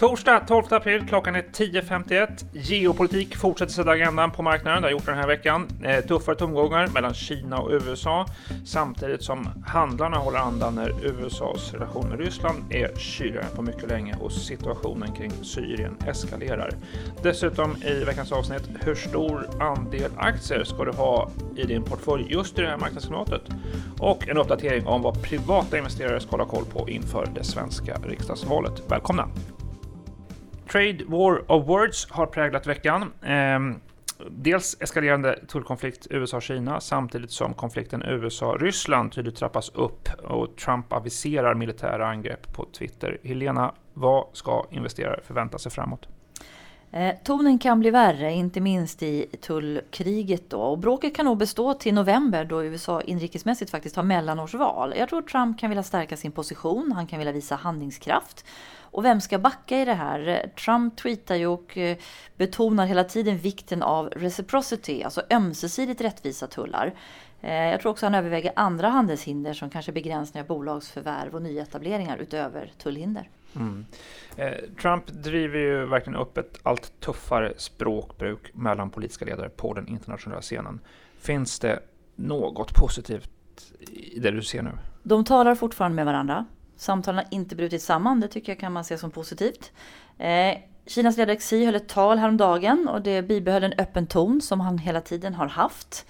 Torsdag 12 april, klockan är 10.51. Geopolitik fortsätter sätta agendan på marknaden, det har gjort den här veckan. Eh, tuffare tomgångar mellan Kina och USA, samtidigt som handlarna håller andan när USAs relation med Ryssland är kyligare än på mycket länge och situationen kring Syrien eskalerar. Dessutom i veckans avsnitt, hur stor andel aktier ska du ha i din portfölj just i det här marknadsklimatet? Och en uppdatering om vad privata investerare ska hålla koll på inför det svenska riksdagsvalet. Välkomna! Trade War of Words har präglat veckan. Eh, dels eskalerande tullkonflikt USA-Kina samtidigt som konflikten USA-Ryssland tydligt trappas upp och Trump aviserar militära angrepp på Twitter. Helena, vad ska investerare förvänta sig framåt? Eh, tonen kan bli värre, inte minst i tullkriget då. Och bråket kan nog bestå till november då USA inrikesmässigt faktiskt har mellanårsval. Jag tror Trump kan vilja stärka sin position, han kan vilja visa handlingskraft. Och vem ska backa i det här? Eh, Trump tweetar ju och eh, betonar hela tiden vikten av reciprocity, alltså ömsesidigt rättvisa tullar. Eh, jag tror också han överväger andra handelshinder som kanske begränsningar av bolagsförvärv och nyetableringar utöver tullhinder. Mm. Eh, Trump driver ju verkligen upp ett allt tuffare språkbruk mellan politiska ledare på den internationella scenen. Finns det något positivt i det du ser nu? De talar fortfarande med varandra. Samtalen har inte brutit samman, det tycker jag kan man se som positivt. Eh, Kinas ledare Xi höll ett tal häromdagen och det bibehöll en öppen ton som han hela tiden har haft.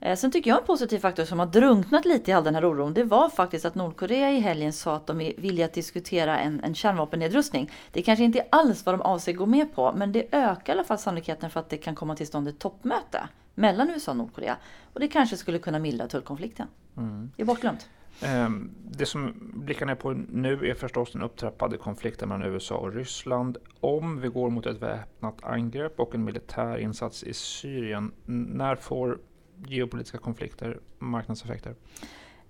Eh, sen tycker jag en positiv faktor som har drunknat lite i all den här oron, det var faktiskt att Nordkorea i helgen sa att de är villiga att diskutera en, en kärnvapennedrustning. Det kanske inte alls vad de avser gå med på, men det ökar i alla fall sannolikheten för att det kan komma till stånd ett toppmöte mellan USA och Nordkorea. Och det kanske skulle kunna mildra tullkonflikten. Mm. Det är bortglömt. Ehm, det som blickar ner på nu är förstås den upptrappade konflikten mellan USA och Ryssland. Om vi går mot ett väpnat angrepp och en militär insats i Syrien, när får geopolitiska konflikter marknadseffekter?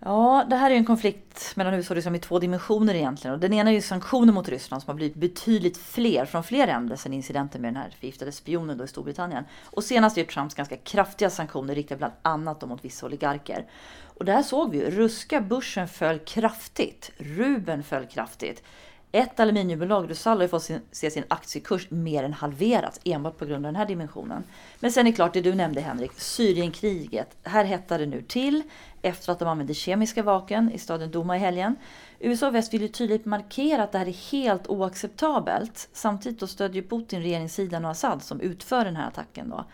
Ja, det här är en konflikt mellan USA och Ryssland i två dimensioner egentligen. Och den ena är ju sanktioner mot Ryssland som har blivit betydligt fler från fler länder sedan incidenten med den här förgiftade spionen då i Storbritannien. Och senast är Trumps ganska kraftiga sanktioner riktade bland annat mot vissa oligarker. Och det här såg vi ju. Ryska börsen föll kraftigt. Ruben föll kraftigt. Ett aluminiumbolag, Rusal, har fått sin, se sin aktiekurs mer än halverats enbart på grund av den här dimensionen. Men sen är det klart det du nämnde Henrik, Syrienkriget. Här hettar det nu till efter att de använde kemiska vapen i staden Douma i helgen. USA och väst vill ju tydligt markera att det här är helt oacceptabelt. Samtidigt stödjer Putin regeringssidan och Assad som utför den här attacken. Då.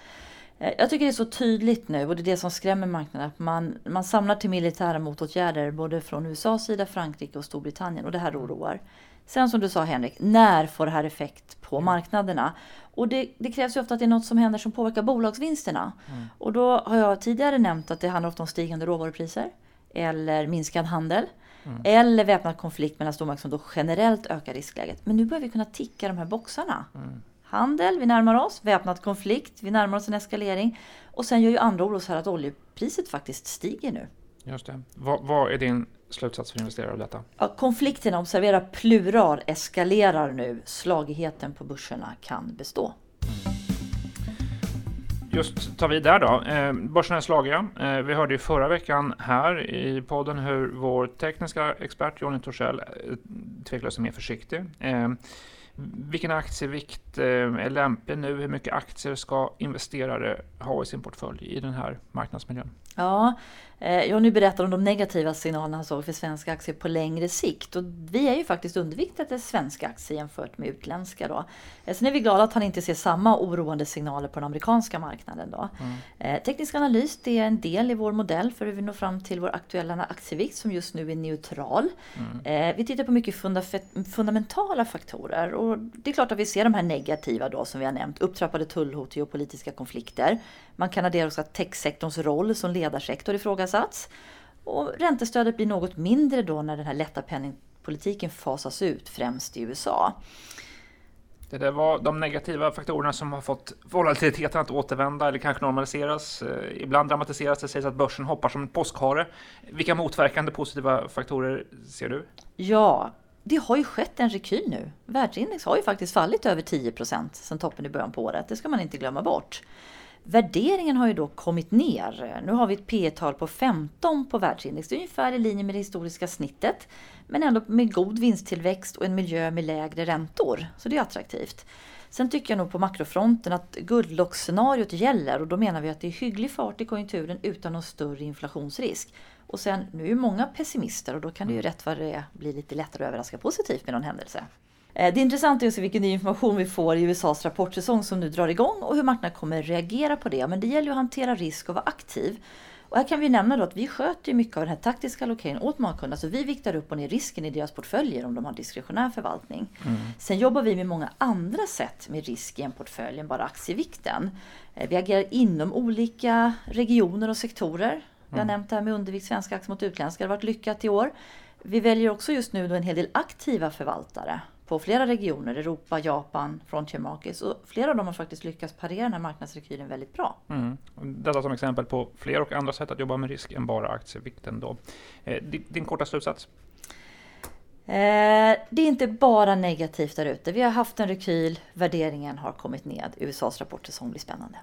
Eh, jag tycker det är så tydligt nu och det är det som skrämmer marknaden. Att man, man samlar till militära motåtgärder både från USAs sida, Frankrike och Storbritannien och det här oroar. Sen som du sa Henrik, när får det här effekt på marknaderna? Och det, det, krävs ju ofta att det är något som händer som påverkar bolagsvinsterna. Mm. Och då har jag tidigare nämnt att det handlar ofta om stigande råvarupriser eller minskad handel. Mm. Eller väpnad konflikt mellan stormakter som då generellt ökar riskläget. Men nu börjar vi kunna ticka de här boxarna. Mm. Handel, vi närmar oss. Väpnad konflikt, vi närmar oss en eskalering. Och sen gör ju andra oro så här att oljepriset faktiskt stiger nu. Just det. Vad, vad är din slutsats för investerare av detta? Ja, konflikterna, observera plural, eskalerar nu. Slagigheten på börserna kan bestå. Mm. Just tar vi där då. Eh, börserna är slagiga. Eh, vi hörde ju förra veckan här i podden hur vår tekniska expert Johnny Torssell eh, tveklöst är mer försiktig. Eh, vilken aktievikt eh, är lämplig nu? Hur mycket aktier ska investerare ha i sin portfölj i den här marknadsmiljön? Ja, Eh, jag nu berättat om de negativa signalerna han såg för svenska aktier på längre sikt. Och vi är ju faktiskt underviktade svenska aktier jämfört med utländska. Då. Eh, sen är vi glada att han inte ser samma oroande signaler på den amerikanska marknaden. Då. Mm. Teknisk analys det är en del i vår modell för hur vi når fram till vår aktuella aktievikt som just nu är neutral. Mm. Vi tittar på mycket funda fundamentala faktorer. Och det är klart att vi ser de här negativa då som vi har nämnt. Upptrappade tullhot, geopolitiska konflikter. Man kan addera också techsektorns roll som ledarsektor ifrågasatts. Och räntestödet blir något mindre då när den här lätta penningpolitiken fasas ut, främst i USA. Det där var de negativa faktorerna som har fått volatiliteten att återvända eller kanske normaliseras. Eh, ibland dramatiseras det, sägs att börsen hoppar som en påskhare. Vilka motverkande positiva faktorer ser du? Ja, det har ju skett en rekyl nu. Världsindex har ju faktiskt fallit över 10% sedan toppen i början på året. Det ska man inte glömma bort. Värderingen har ju då kommit ner. Nu har vi ett P tal på 15 på världsindex. Det är ungefär i linje med det historiska snittet. Men ändå med god vinsttillväxt och en miljö med lägre räntor. Så det är attraktivt. Sen tycker jag nog på makrofronten att guldlockscenariot gäller och då menar vi att det är hygglig fart i konjunkturen utan någon större inflationsrisk. Och sen, nu är ju många pessimister och då kan det ju rätt vad det är bli lite lättare att överraska positivt med någon händelse. Eh, det intressanta är att se vilken ny information vi får i USAs rapportsäsong som nu drar igång och hur marknaden kommer reagera på det. Men det gäller ju att hantera risk och vara aktiv. Och här kan vi nämna då att vi sköter mycket av den här taktiska allokeringen åt många kunder. Så vi viktar upp och ner risken i deras portföljer om de har diskretionär förvaltning. Mm. Sen jobbar vi med många andra sätt med risk i en portfölj än bara aktievikten. Eh, vi agerar inom olika regioner och sektorer. Vi har mm. nämnt det här med undervikt svenska aktier mot utländska. Det har varit lyckat i år. Vi väljer också just nu en hel del aktiva förvaltare på flera regioner, Europa, Japan, Frontier Markets. Och flera av dem har faktiskt lyckats parera den här marknadsrekylen väldigt bra. Mm. Detta som exempel på fler och andra sätt att jobba med risk än bara aktievikten. Då. Eh, din, din korta slutsats? Eh, det är inte bara negativt där ute. Vi har haft en rekyl, värderingen har kommit ned. USAs rapportsäsong blir spännande.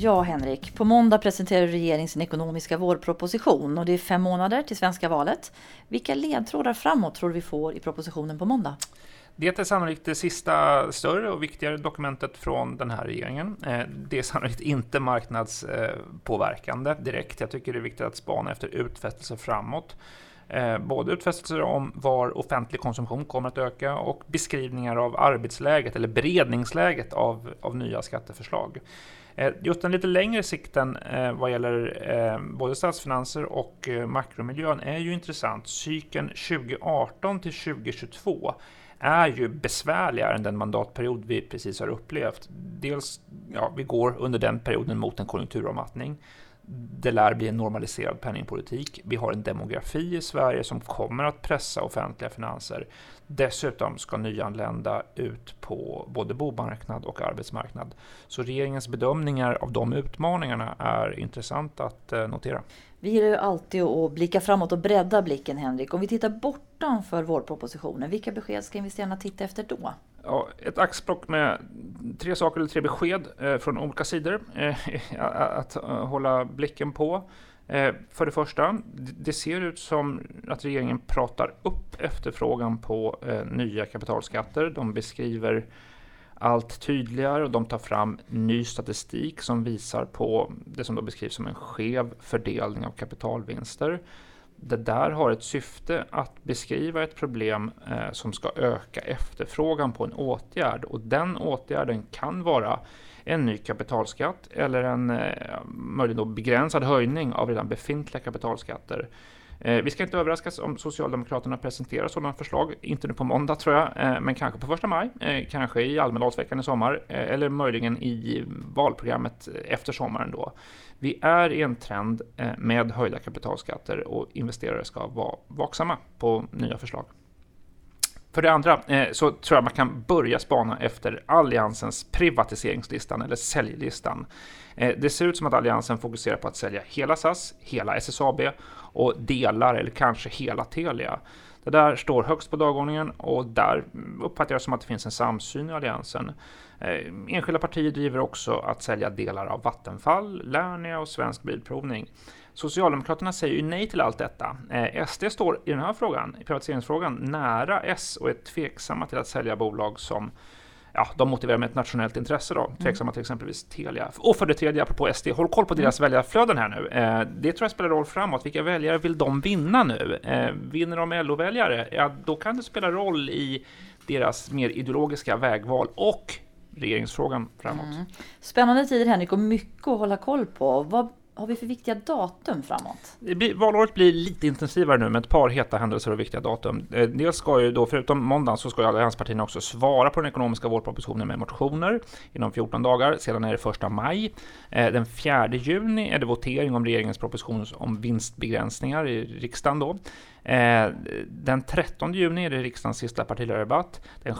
Ja, Henrik. På måndag presenterar regeringen sin ekonomiska vårproposition och det är fem månader till svenska valet. Vilka ledtrådar framåt tror du vi får i propositionen på måndag? Det är sannolikt det sista större och viktigare dokumentet från den här regeringen. Eh, det är sannolikt inte marknadspåverkande direkt. Jag tycker det är viktigt att spana efter utfästelser framåt. Eh, både utfästelser om var offentlig konsumtion kommer att öka och beskrivningar av arbetsläget eller beredningsläget av, av nya skatteförslag. Eh, just den lite längre sikten eh, vad gäller eh, både statsfinanser och makromiljön är ju intressant. Cykeln 2018 till 2022 är ju besvärligare än den mandatperiod vi precis har upplevt. Dels, ja, vi går under den perioden mot en konjunkturavmattning. Det lär bli en normaliserad penningpolitik. Vi har en demografi i Sverige som kommer att pressa offentliga finanser. Dessutom ska nyanlända ut på både bomarknad och arbetsmarknad. Så regeringens bedömningar av de utmaningarna är intressant att eh, notera. Vi gillar ju alltid att blicka framåt och bredda blicken Henrik. Om vi tittar bortanför vårpropositionen, vilka besked ska investerarna titta efter då? Ja, ett axplock med tre saker eller tre besked eh, från olika sidor eh, att eh, hålla blicken på. Eh, för det första, det ser ut som att regeringen pratar upp efterfrågan på eh, nya kapitalskatter. De beskriver allt tydligare och de tar fram ny statistik som visar på det som då beskrivs som en skev fördelning av kapitalvinster. Det där har ett syfte att beskriva ett problem eh, som ska öka efterfrågan på en åtgärd och den åtgärden kan vara en ny kapitalskatt eller en eh, möjligen då begränsad höjning av redan befintliga kapitalskatter. Eh, vi ska inte överraskas om Socialdemokraterna presenterar sådana förslag, inte nu på måndag tror jag, eh, men kanske på första maj, eh, kanske i Almedalsveckan i sommar eh, eller möjligen i valprogrammet efter sommaren då. Vi är i en trend eh, med höjda kapitalskatter och investerare ska vara vaksamma på nya förslag. För det andra eh, så tror jag man kan börja spana efter Alliansens privatiseringslistan eller säljlistan. Eh, det ser ut som att Alliansen fokuserar på att sälja hela SAS, hela SSAB och delar eller kanske hela Telia. Det där står högst på dagordningen och där uppfattar jag som att det finns en samsyn i Alliansen. Eh, enskilda partier driver också att sälja delar av Vattenfall, Lernia och Svensk Bilprovning. Socialdemokraterna säger ju nej till allt detta. Eh, SD står i den här frågan, i privatiseringsfrågan, nära S och är tveksamma till att sälja bolag som ja, de motiverar med ett nationellt intresse då, mm. tveksamma till exempelvis Telia. Och för det tredje, apropå SD, håll koll på deras mm. väljarflöden här nu. Eh, det tror jag spelar roll framåt. Vilka väljare vill de vinna nu? Eh, vinner de LO-väljare? Ja, då kan det spela roll i deras mer ideologiska vägval och regeringsfrågan framåt. Mm. Spännande tider Henrik och mycket att hålla koll på. Vad har vi för viktiga datum framåt? Blir, valåret blir lite intensivare nu med ett par heta händelser och viktiga datum. Eh, dels ska ju då, förutom måndagen, så ska ju allianspartierna också svara på den ekonomiska vårpropositionen med motioner inom 14 dagar. Sedan är det första maj. Eh, den 4 juni är det votering om regeringens proposition om vinstbegränsningar i riksdagen då. Eh, den 13 juni är det riksdagens sista partiledardebatt. Den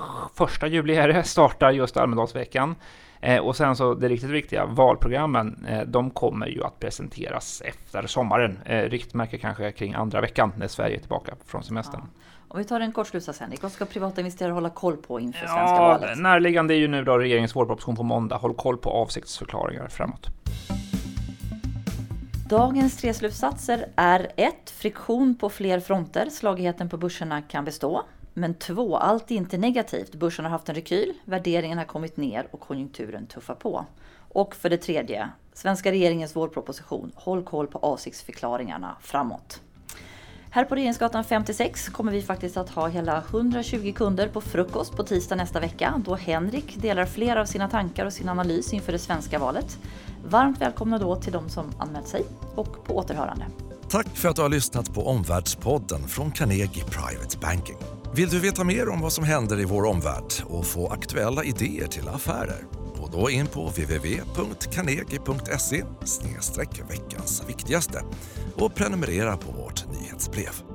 1 juli är det, startar just Almedalsveckan. Eh, och sen så det riktigt viktiga, valprogrammen, eh, de kommer ju att presenteras efter sommaren. Eh, riktmärke kanske kring andra veckan när Sverige är tillbaka från semestern. Ja. Om vi tar en kort slutsats Henrik, vad ska privata investerare hålla koll på inför svenska ja, valet? Närliggande är ju nu då regeringens vårproposition på måndag. Håll koll på avsiktsförklaringar framåt. Dagens tre slutsatser är 1. Friktion på fler fronter. Slagigheten på börserna kan bestå. Men 2. Allt är inte negativt. Börsen har haft en rekyl, värderingen har kommit ner och konjunkturen tuffar på. Och för det tredje, svenska regeringens vårproposition. Håll koll på avsiktsförklaringarna framåt. Här på Regeringsgatan 56 kommer vi faktiskt att ha hela 120 kunder på frukost på tisdag nästa vecka då Henrik delar flera av sina tankar och sin analys inför det svenska valet. Varmt välkomna då till de som anmält sig och på återhörande. Tack för att du har lyssnat på Omvärldspodden från Carnegie Private Banking. Vill du veta mer om vad som händer i vår omvärld och få aktuella idéer till affärer? Gå då in på www.carnegie.se veckans viktigaste och prenumerera på vårt nyhetsbrev.